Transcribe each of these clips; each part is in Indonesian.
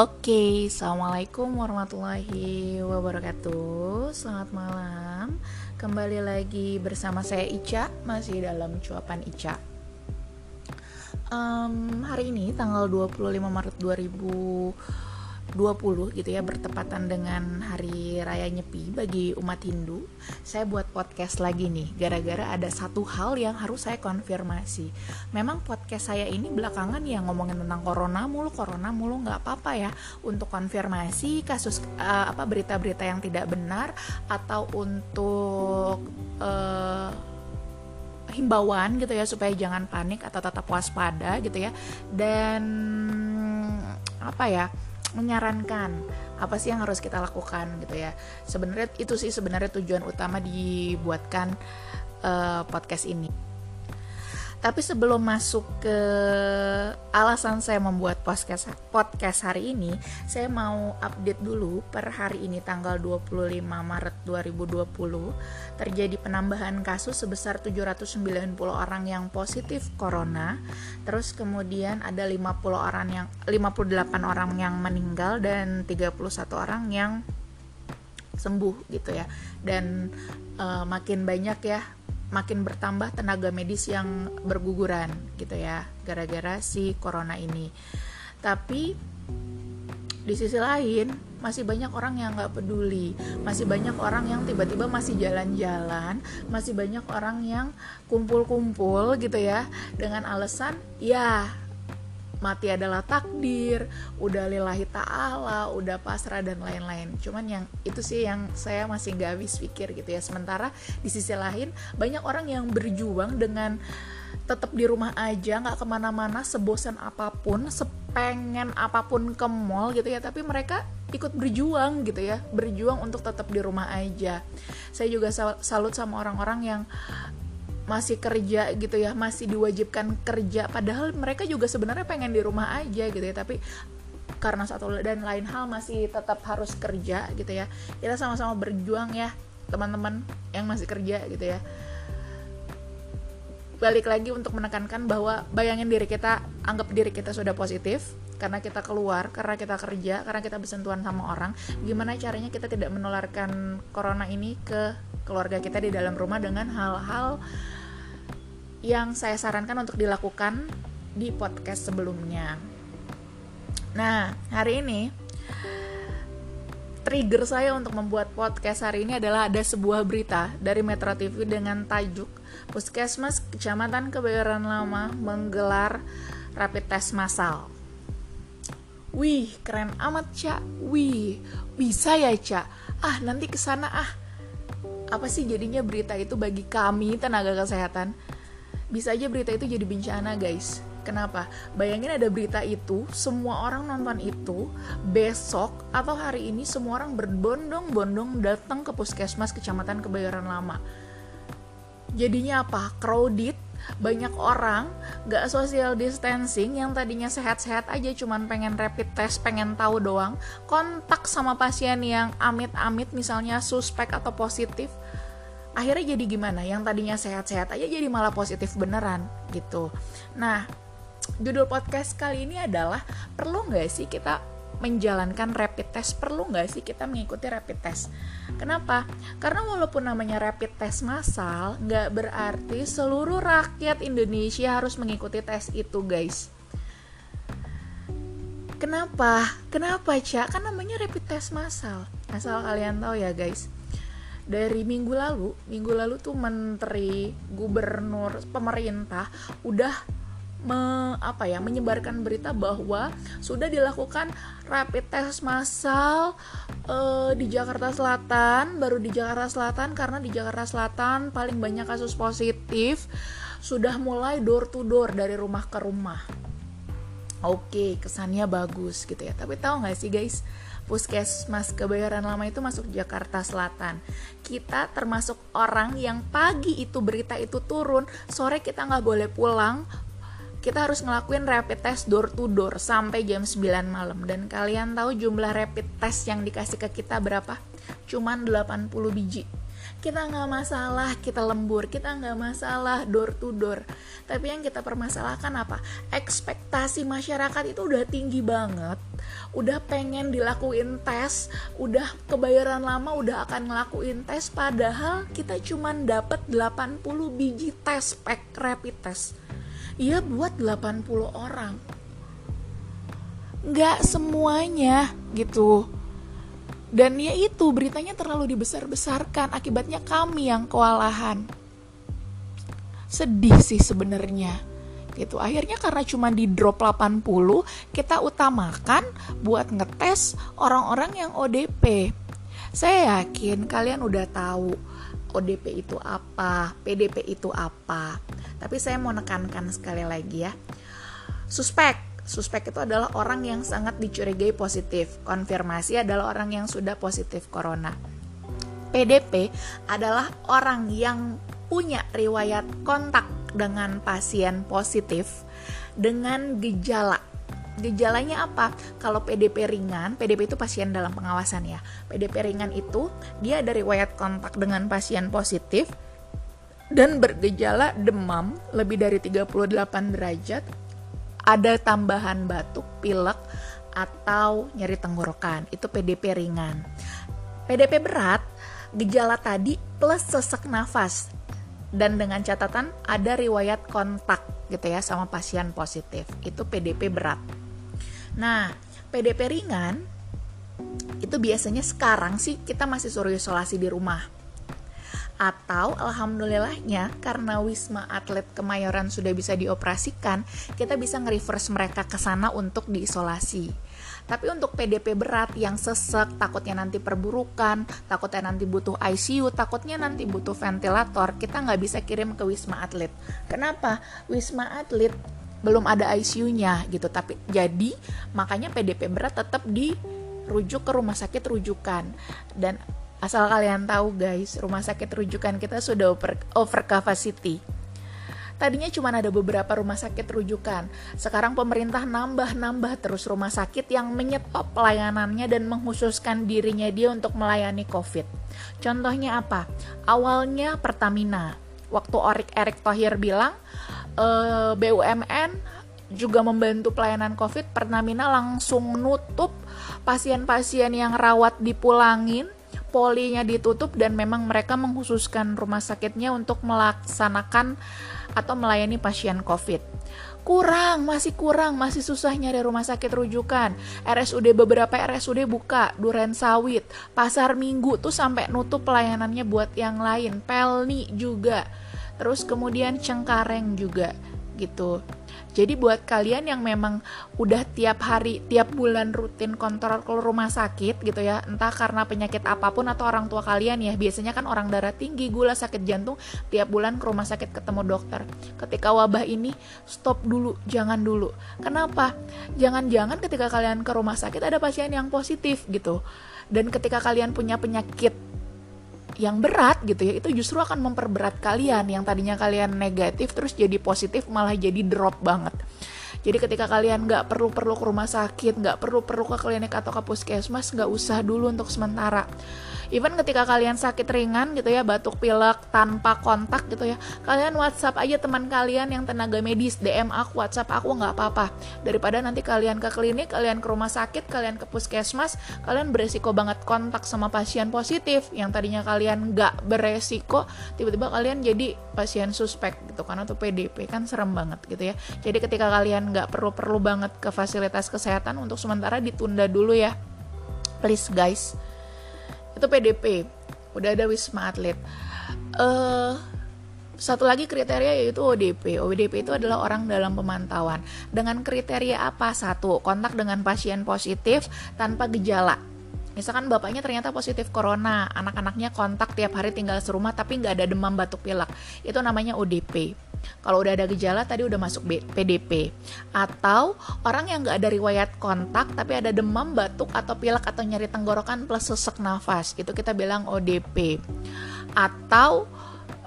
Oke, assalamualaikum warahmatullahi wabarakatuh. Selamat malam. Kembali lagi bersama saya Ica, masih dalam cuapan Ica. Um, hari ini tanggal 25 Maret 2000 20 gitu ya bertepatan dengan hari raya Nyepi bagi umat Hindu saya buat podcast lagi nih gara-gara ada satu hal yang harus saya konfirmasi. Memang podcast saya ini belakangan ya ngomongin tentang corona mulu corona mulu nggak apa-apa ya. Untuk konfirmasi kasus uh, apa berita-berita yang tidak benar atau untuk uh, himbauan gitu ya supaya jangan panik atau tetap waspada gitu ya. Dan apa ya menyarankan apa sih yang harus kita lakukan gitu ya. Sebenarnya itu sih sebenarnya tujuan utama dibuatkan uh, podcast ini tapi sebelum masuk ke alasan saya membuat podcast podcast hari ini, saya mau update dulu per hari ini tanggal 25 Maret 2020 terjadi penambahan kasus sebesar 790 orang yang positif corona. Terus kemudian ada 50 orang yang 58 orang yang meninggal dan 31 orang yang sembuh gitu ya. Dan uh, makin banyak ya makin bertambah tenaga medis yang berguguran gitu ya gara-gara si corona ini. Tapi di sisi lain masih banyak orang yang nggak peduli. Masih banyak orang yang tiba-tiba masih jalan-jalan. Masih banyak orang yang kumpul-kumpul gitu ya dengan alasan ya mati adalah takdir, udah lillahi ta'ala, udah pasrah dan lain-lain. Cuman yang itu sih yang saya masih gak habis pikir gitu ya. Sementara di sisi lain banyak orang yang berjuang dengan tetap di rumah aja, nggak ke mana-mana, sebosan apa pun, sepengen apa pun ke mall gitu ya. Tapi mereka ikut berjuang gitu ya, berjuang untuk tetap di rumah aja. Saya juga salut sama orang-orang yang masih kerja gitu ya masih diwajibkan kerja. Padahal mereka juga sebenarnya pengen di rumah aja gitu ya tapi karena satu dan lain hal masih tetap harus kerja gitu ya. Kita sama-sama berjuang ya teman-teman yang masih kerja gitu ya. Balik lagi untuk menekankan bahwa bayangin diri kita anggap diri kita sudah positif karena kita keluar karena kita kerja karena kita bersentuhan sama orang gimana caranya kita tidak menularkan corona ini ke keluarga kita di dalam rumah dengan hal-hal yang saya sarankan untuk dilakukan di podcast sebelumnya. Nah, hari ini trigger saya untuk membuat podcast hari ini adalah ada sebuah berita dari Metro TV dengan tajuk Puskesmas Kecamatan Kebayoran Lama menggelar rapid test massal. Wih, keren amat, Cak. Wih, bisa ya, Cak. Ah, nanti ke sana ah. Apa sih jadinya berita itu bagi kami tenaga kesehatan? Bisa aja berita itu jadi bencana guys Kenapa? Bayangin ada berita itu, semua orang nonton itu, besok atau hari ini semua orang berbondong-bondong datang ke puskesmas kecamatan Kebayoran Lama. Jadinya apa? Crowded, banyak orang gak social distancing yang tadinya sehat-sehat aja cuman pengen rapid test, pengen tahu doang, kontak sama pasien yang amit-amit misalnya suspek atau positif, akhirnya jadi gimana? Yang tadinya sehat-sehat aja jadi malah positif beneran gitu. Nah judul podcast kali ini adalah perlu nggak sih kita menjalankan rapid test? Perlu nggak sih kita mengikuti rapid test? Kenapa? Karena walaupun namanya rapid test massal nggak berarti seluruh rakyat Indonesia harus mengikuti tes itu guys. Kenapa? Kenapa, Cak? Kan namanya rapid test massal. Asal kalian tahu ya, guys dari minggu lalu minggu lalu tuh menteri gubernur pemerintah udah me, apa ya menyebarkan berita bahwa sudah dilakukan rapid test massal uh, di Jakarta Selatan baru di Jakarta Selatan karena di Jakarta Selatan paling banyak kasus positif sudah mulai door to door dari rumah ke rumah oke kesannya bagus gitu ya tapi tahu nggak sih guys Puskesmas Kebayoran Lama itu masuk Jakarta Selatan. Kita termasuk orang yang pagi itu berita itu turun, sore kita nggak boleh pulang, kita harus ngelakuin rapid test door to door sampai jam 9 malam dan kalian tahu jumlah rapid test yang dikasih ke kita berapa? Cuman 80 biji. Kita nggak masalah kita lembur kita nggak masalah door to door. Tapi yang kita permasalahkan apa? Ekspektasi masyarakat itu udah tinggi banget udah pengen dilakuin tes udah kebayaran lama udah akan ngelakuin tes padahal kita cuman dapat 80 biji tes pack rapid test. Iya buat 80 orang. Nggak semuanya gitu dan ya itu beritanya terlalu dibesar-besarkan akibatnya kami yang kewalahan. Sedih sih sebenarnya. Gitu. Akhirnya karena cuma di drop 80, kita utamakan buat ngetes orang-orang yang ODP. Saya yakin kalian udah tahu ODP itu apa, PDP itu apa. Tapi saya mau nekankan sekali lagi ya. Suspek suspek itu adalah orang yang sangat dicurigai positif. Konfirmasi adalah orang yang sudah positif corona. PDP adalah orang yang punya riwayat kontak dengan pasien positif dengan gejala. Gejalanya apa? Kalau PDP ringan, PDP itu pasien dalam pengawasan ya. PDP ringan itu dia ada riwayat kontak dengan pasien positif dan bergejala demam lebih dari 38 derajat ada tambahan batuk, pilek, atau nyeri tenggorokan. Itu PDP ringan. PDP berat, gejala tadi plus sesak nafas. Dan dengan catatan ada riwayat kontak gitu ya sama pasien positif. Itu PDP berat. Nah, PDP ringan itu biasanya sekarang sih kita masih suruh isolasi di rumah atau alhamdulillahnya karena Wisma Atlet Kemayoran sudah bisa dioperasikan, kita bisa nge-reverse mereka ke sana untuk diisolasi. Tapi untuk PDP berat yang sesek, takutnya nanti perburukan, takutnya nanti butuh ICU, takutnya nanti butuh ventilator, kita nggak bisa kirim ke Wisma Atlet. Kenapa? Wisma Atlet belum ada ICU-nya gitu. Tapi jadi makanya PDP berat tetap dirujuk ke rumah sakit rujukan dan Asal kalian tahu guys, rumah sakit rujukan kita sudah over, over capacity. Tadinya cuma ada beberapa rumah sakit rujukan. Sekarang pemerintah nambah-nambah terus rumah sakit yang menyetop pelayanannya dan menghususkan dirinya dia untuk melayani COVID. Contohnya apa? Awalnya Pertamina. Waktu Orik Erik Thohir bilang e, eh, BUMN juga membantu pelayanan COVID, Pertamina langsung nutup pasien-pasien yang rawat dipulangin polinya ditutup dan memang mereka menghususkan rumah sakitnya untuk melaksanakan atau melayani pasien COVID. Kurang, masih kurang, masih susah nyari rumah sakit rujukan. RSUD beberapa RSUD buka, Duren Sawit, Pasar Minggu tuh sampai nutup pelayanannya buat yang lain. Pelni juga. Terus kemudian Cengkareng juga gitu. Jadi buat kalian yang memang udah tiap hari, tiap bulan rutin kontrol ke rumah sakit gitu ya, entah karena penyakit apa pun atau orang tua kalian ya, biasanya kan orang darah tinggi, gula, sakit jantung, tiap bulan ke rumah sakit ketemu dokter. Ketika wabah ini, stop dulu, jangan dulu. Kenapa? Jangan-jangan ketika kalian ke rumah sakit ada pasien yang positif gitu. Dan ketika kalian punya penyakit yang berat gitu ya itu justru akan memperberat kalian. Yang tadinya kalian negatif terus jadi positif malah jadi drop banget jadi ketika kalian nggak perlu perlu ke rumah sakit nggak perlu perlu ke klinik atau ke puskesmas nggak usah dulu untuk sementara. Even ketika kalian sakit ringan gitu ya batuk pilek tanpa kontak gitu ya kalian WhatsApp aja teman kalian yang tenaga medis DM aku WhatsApp aku nggak apa-apa. Daripada nanti kalian ke klinik kalian ke rumah sakit kalian ke puskesmas kalian beresiko banget kontak sama pasien positif yang tadinya kalian nggak beresiko tiba-tiba kalian jadi pasien suspek gitu kan atau PDP kan serem banget gitu ya. Jadi ketika kalian nggak perlu-perlu banget ke fasilitas kesehatan untuk sementara ditunda dulu ya please guys itu PDP udah ada wisma atlet uh, satu lagi kriteria yaitu ODP. ODP itu adalah orang dalam pemantauan. Dengan kriteria apa? Satu, kontak dengan pasien positif tanpa gejala. Misalkan bapaknya ternyata positif corona, anak-anaknya kontak tiap hari tinggal serumah tapi nggak ada demam batuk pilek. Itu namanya ODP. Kalau udah ada gejala tadi udah masuk PDP. Atau orang yang nggak ada riwayat kontak tapi ada demam, batuk atau pilek atau nyeri tenggorokan plus sesak nafas, itu kita bilang ODP. Atau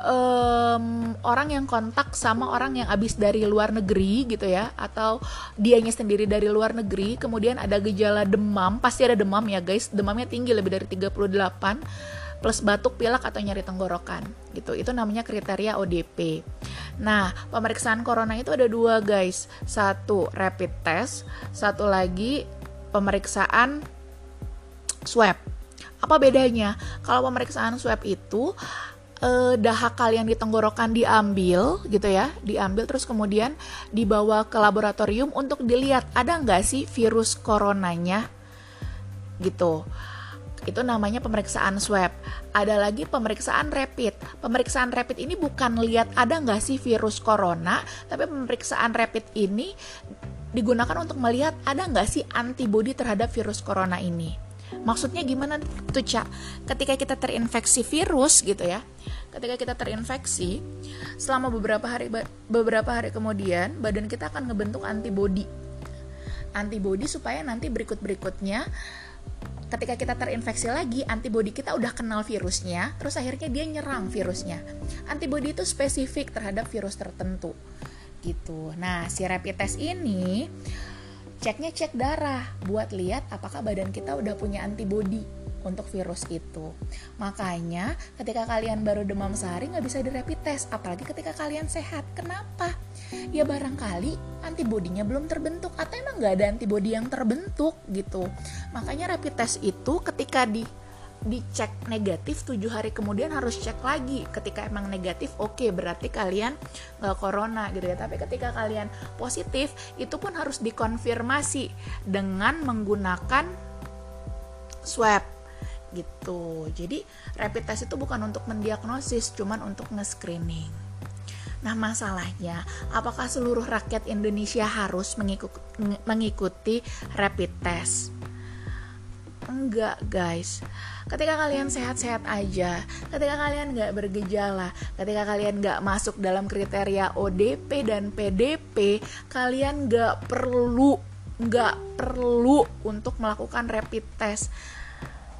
um, orang yang kontak sama orang yang habis dari luar negeri gitu ya. Atau dianya sendiri dari luar negeri kemudian ada gejala demam. Pasti ada demam ya guys. Demamnya tinggi lebih dari 38 plus batuk pilek atau nyeri tenggorokan gitu. Itu namanya kriteria ODP nah pemeriksaan corona itu ada dua guys. Satu rapid test. Satu lagi pemeriksaan swab. Apa bedanya? Kalau pemeriksaan swab itu eh, dahak kalian di tenggorokan diambil gitu ya diambil terus kemudian dibawa ke laboratorium untuk dilihat ada nggak sih virus coronanya? Gitu itu namanya pemeriksaan swab. Ada lagi pemeriksaan rapid. Pemeriksaan rapid ini bukan lihat ada nggak sih virus corona, tapi pemeriksaan rapid ini digunakan untuk melihat ada nggak sih antibodi terhadap virus corona ini. Maksudnya gimana tuh Cak? Ketika kita terinfeksi virus gitu ya, ketika kita terinfeksi, selama beberapa hari beberapa hari kemudian badan kita akan ngebentuk antibodi. Antibodi supaya nanti berikut-berikutnya ketika kita terinfeksi lagi, antibodi kita udah kenal virusnya, terus akhirnya dia nyerang virusnya. Antibodi itu spesifik terhadap virus tertentu. Gitu. Nah, si rapid test ini ceknya cek darah buat lihat apakah badan kita udah punya antibodi untuk virus itu. Makanya ketika kalian baru demam sehari nggak bisa di rapid test, apalagi ketika kalian sehat. Kenapa? Ya barangkali antibodinya belum terbentuk atau emang nggak ada antibodi yang terbentuk gitu. Makanya rapid test itu ketika di dicek negatif tujuh hari kemudian harus cek lagi ketika emang negatif oke okay, berarti kalian nggak corona gitu ya tapi ketika kalian positif itu pun harus dikonfirmasi dengan menggunakan swab gitu. Jadi rapid test itu bukan untuk mendiagnosis, cuman untuk nge-screening. Nah, masalahnya apakah seluruh rakyat Indonesia harus mengikuti rapid test? Enggak, guys. Ketika kalian sehat-sehat aja, ketika kalian nggak bergejala, ketika kalian nggak masuk dalam kriteria ODP dan PDP, kalian nggak perlu nggak perlu untuk melakukan rapid test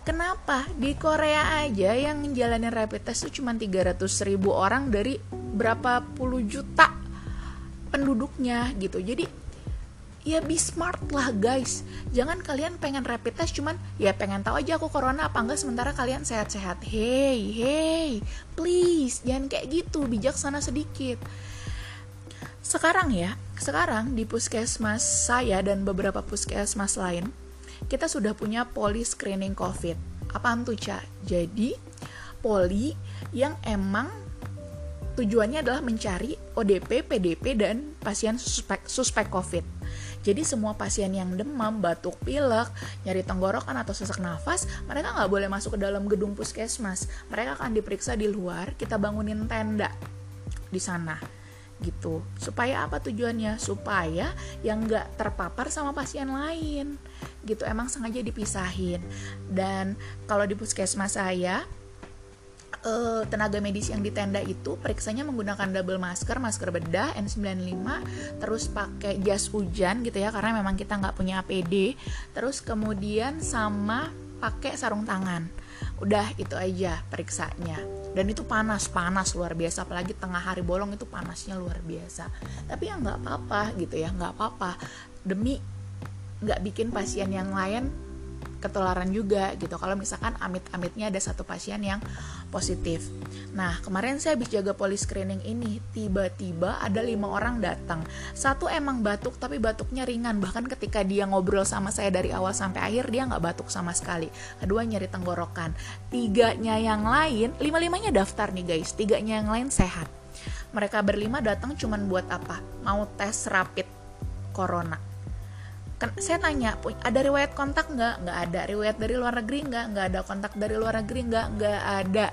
Kenapa? Di Korea aja yang menjalani rapid test itu cuma 300 ribu orang dari berapa puluh juta penduduknya gitu. Jadi ya be smart lah guys. Jangan kalian pengen rapid test cuman ya pengen tahu aja aku corona apa enggak sementara kalian sehat-sehat. Hey, hey, please jangan kayak gitu, bijaksana sedikit. Sekarang ya, sekarang di puskesmas saya dan beberapa puskesmas lain kita sudah punya poli screening COVID. Apaan tuh, Ca? Jadi, poli yang emang tujuannya adalah mencari ODP, PDP, dan pasien suspek, suspek COVID. Jadi semua pasien yang demam, batuk pilek, nyari tenggorokan atau sesak nafas, mereka nggak boleh masuk ke dalam gedung puskesmas. Mereka akan diperiksa di luar, kita bangunin tenda di sana gitu. Supaya apa tujuannya? Supaya yang nggak terpapar sama pasien lain gitu. Emang sengaja dipisahin. Dan kalau di puskesmas saya uh, tenaga medis yang di tenda itu periksanya menggunakan double masker, masker bedah N95, terus pakai jas hujan gitu ya karena memang kita nggak punya APD, terus kemudian sama pakai sarung tangan. Udah itu aja periksanya. Dan itu panas panas luar biasa. Apalagi tengah hari bolong itu panasnya luar biasa. Tapi ya nggak apa-apa gitu ya nggak apa-apa. Demi nggak bikin pasien yang lain ketularan juga gitu. Kalau misalkan amit-amitnya ada satu pasien yang positif. Nah kemarin saya habis jaga poli screening ini tiba-tiba ada lima orang datang. Satu emang batuk tapi batuknya ringan. Bahkan ketika dia ngobrol sama saya dari awal sampai akhir dia nggak batuk sama sekali. Kedua nyeri tenggorokan. Tiganya yang lain lima-limanya daftar nih guys. Tiganya yang lain sehat. Mereka berlima datang cuman buat apa? Mau tes rapid corona saya tanya ada riwayat kontak nggak? Nggak ada. Riwayat dari luar negeri nggak? Nggak ada. Kontak dari luar negeri nggak? Nggak ada.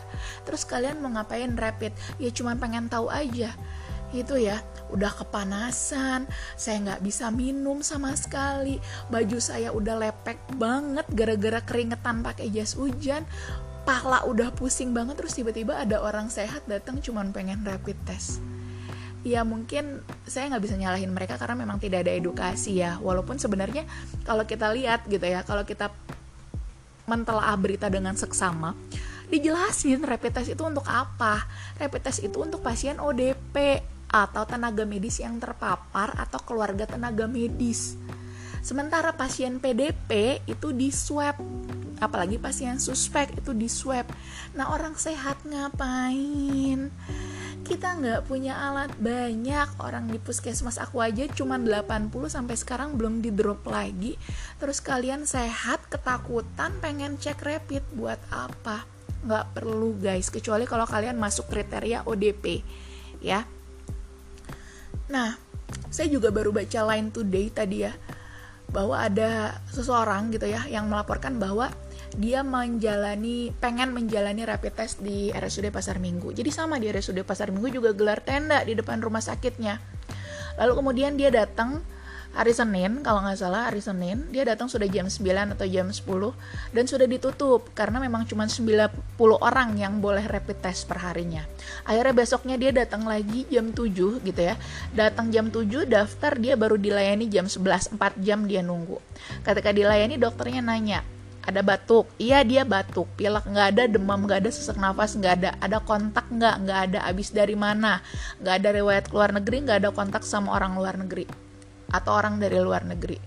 Terus kalian mau ngapain rapid? Ya cuman pengen tahu aja. Itu ya. Udah kepanasan. Saya nggak bisa minum sama sekali. Baju saya udah lepek banget gara-gara keringetan pakai jas hujan. Pala udah pusing banget terus tiba-tiba ada orang sehat datang cuman pengen rapid test ya mungkin saya nggak bisa nyalahin mereka karena memang tidak ada edukasi ya. Walaupun sebenarnya kalau kita lihat gitu ya kalau kita mentelaah berita dengan seksama dijelasin rapid test itu untuk apa? Rapid test itu untuk pasien ODP atau tenaga medis yang terpapar atau keluarga tenaga medis. Sementara pasien PDP itu di swab apalagi pasien suspek itu di swab. Nah orang sehat ngapain kita nggak punya alat. Banyak orang di puskesmas aku aja cuma 80 sampai sekarang belum di drop lagi. Terus kalian sehat ketakutan pengen cek rapid buat apa? Nggak perlu guys. Kecuali kalau kalian masuk kriteria ODP ya. Nah saya juga baru baca line today tadi ya bahwa ada seseorang gitu ya yang melaporkan bahwa dia menjalani pengen menjalani rapid test di RSUD Pasar Minggu. Jadi sama di RSUD Pasar Minggu juga gelar tenda di depan rumah sakitnya. Lalu kemudian dia datang hari Senin kalau nggak salah hari Senin dia datang sudah jam 9 atau jam 10 dan sudah ditutup karena memang cuma 90 orang yang boleh rapid test per harinya akhirnya besoknya dia datang lagi jam 7 gitu ya datang jam 7 daftar dia baru dilayani jam 11 4 jam dia nunggu ketika dilayani dokternya nanya ada batuk iya dia batuk pilek nggak ada demam nggak ada sesak nafas nggak ada ada kontak nggak nggak ada abis dari mana nggak ada riwayat keluar negeri nggak ada kontak sama orang luar negeri atau orang dari luar negeri.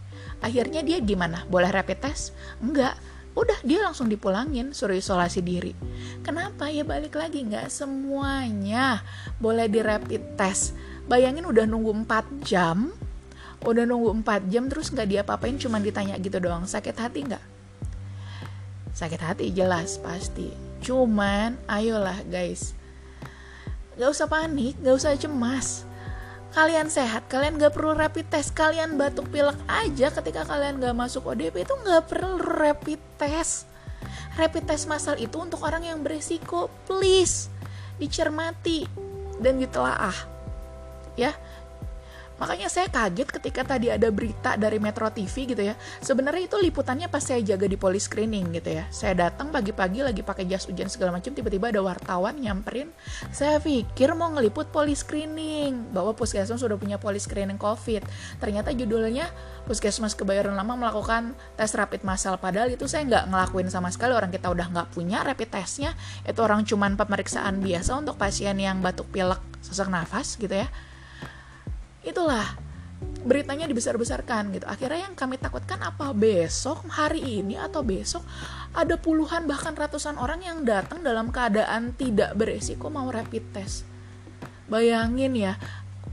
Akhirnya dia gimana? Boleh rapid test? Enggak. Udah dia langsung dipulangin, suruh isolasi diri. Kenapa? Ya balik lagi, nggak semuanya boleh di rapid test. Bayangin udah nunggu 4 jam, udah nunggu 4 jam terus nggak diapa-apain cuma ditanya gitu doang. Sakit hati nggak? Sakit hati jelas pasti. Cuman ayolah guys. Gak usah panik, gak usah cemas kalian sehat, kalian gak perlu rapid test, kalian batuk pilek aja ketika kalian gak masuk ODP itu gak perlu rapid test. Rapid test massal itu untuk orang yang beresiko, please dicermati dan ditelaah. Ya, Makanya saya kaget ketika tadi ada berita dari Metro TV gitu ya. Sebenarnya itu liputannya pas saya jaga di polis screening gitu ya. Saya datang pagi-pagi lagi pakai jas hujan segala macam, tiba-tiba ada wartawan nyamperin. Saya pikir mau ngeliput polis screening bahwa puskesmas sudah punya polis screening COVID. Ternyata judulnya Puskesmas Kebayoran Lama melakukan tes rapid massal. Padahal itu saya nggak ngelakuin sama sekali. Orang kita udah nggak punya rapid testnya. Itu orang cuman pemeriksaan biasa untuk pasien yang batuk pilek sesak nafas gitu ya itulah beritanya dibesar-besarkan gitu. Akhirnya yang kami takutkan apa besok, hari ini atau besok ada puluhan bahkan ratusan orang yang datang dalam keadaan tidak beresiko mau rapid test. Bayangin ya,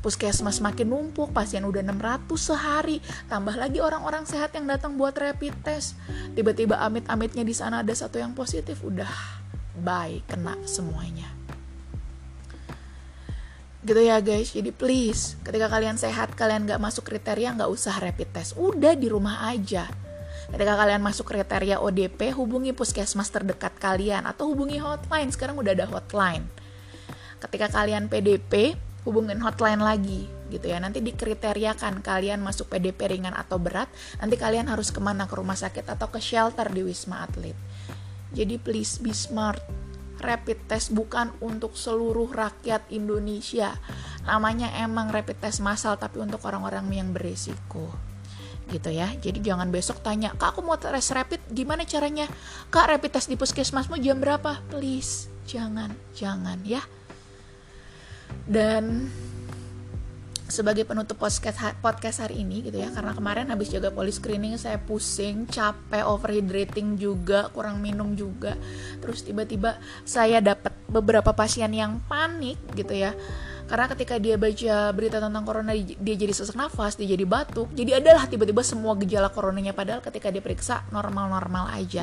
puskesmas makin numpuk, pasien udah 600 sehari, tambah lagi orang-orang sehat yang datang buat rapid test. Tiba-tiba amit-amitnya di sana ada satu yang positif, udah bye kena semuanya gitu ya guys. Jadi please ketika kalian sehat kalian gak masuk kriteria gak usah rapid test. Udah di rumah aja. Ketika kalian masuk kriteria ODP hubungi puskesmas terdekat kalian atau hubungi hotline. Sekarang udah ada hotline. Ketika kalian PDP hubungin hotline lagi gitu ya. Nanti dikriteriakan kalian masuk PDP ringan atau berat nanti kalian harus ke mana? Ke rumah sakit atau ke shelter di Wisma Atlet. Jadi please be smart rapid test bukan untuk seluruh rakyat Indonesia. Namanya emang rapid test massal tapi untuk orang-orang yang beresiko. Gitu ya. Jadi jangan besok tanya, "Kak, aku mau tes rapid, gimana caranya?" "Kak, rapid test di puskesmasmu jam berapa?" Please, jangan, jangan ya. Dan sebagai penutup podcast podcast hari ini gitu ya. Karena kemarin habis jaga polis screening saya pusing capek overhydrating juga kurang minum juga. Terus tiba-tiba saya dapat beberapa pasien yang panik gitu ya. Karena ketika dia baca berita tentang corona dia jadi sesak nafas dia jadi batuk. Jadi adalah tiba-tiba semua gejala coronanya. Padahal ketika diperiksa normal-normal aja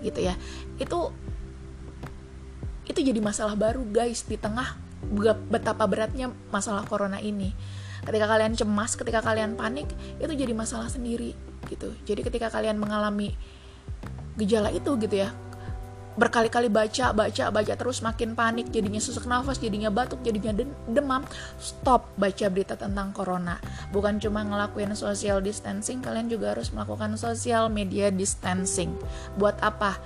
gitu ya. Itu itu jadi masalah baru guys di tengah betapa beratnya masalah corona ini. Ketika kalian cemas ketika kalian panik itu jadi masalah sendiri gitu. Jadi ketika kalian mengalami gejala itu gitu ya berkali-kali baca baca baca terus makin panik jadinya sesak nafas jadinya batuk jadinya demam stop baca berita tentang corona. Bukan cuma ngelakuin social distancing kalian juga harus melakukan social media distancing. Buat apa?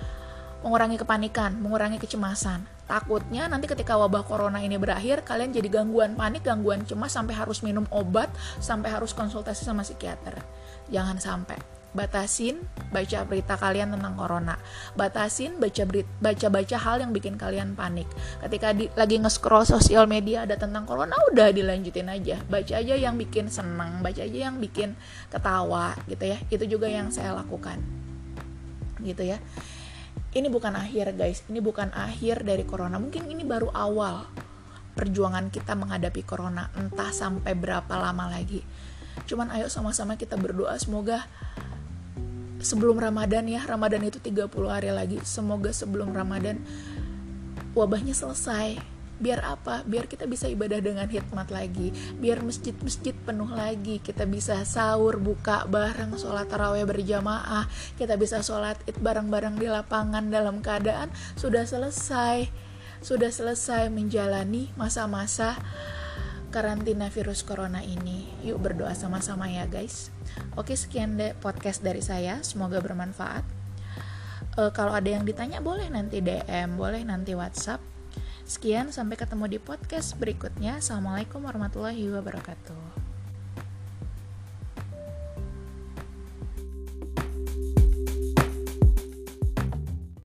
Mengurangi kepanikan mengurangi kecemasan Takutnya nanti ketika wabah corona ini berakhir, kalian jadi gangguan panik, gangguan cemas sampai harus minum obat, sampai harus konsultasi sama psikiater. Jangan sampai. Batasin baca berita kalian tentang corona. Batasin baca berita, baca-baca hal yang bikin kalian panik. Ketika di, lagi nge-scroll sosial media ada tentang corona, udah dilanjutin aja. Baca aja yang bikin senang, baca aja yang bikin ketawa gitu ya. Itu juga yang saya lakukan. Gitu ya ini bukan akhir guys. Ini bukan akhir dari corona. Mungkin ini baru awal perjuangan kita menghadapi corona. Entah sampai berapa lama lagi. Cuman ayo sama-sama kita berdoa. Semoga sebelum Ramadan ya. Ramadan itu 30 hari lagi. Semoga sebelum Ramadan wabahnya selesai biar apa? Biar kita bisa ibadah dengan hikmat lagi. Biar masjid-masjid penuh lagi. Kita bisa sahur buka bareng sholat taraweh berjamaah. Kita bisa sholat id bareng-bareng di lapangan dalam keadaan sudah selesai. Sudah selesai menjalani masa-masa karantina virus corona ini. Yuk berdoa sama-sama ya guys. Oke sekian deh podcast dari saya. Semoga bermanfaat. Uh, kalau ada yang ditanya boleh nanti DM boleh nanti WhatsApp Sekian, sampai ketemu di podcast berikutnya. Assalamualaikum warahmatullahi wabarakatuh.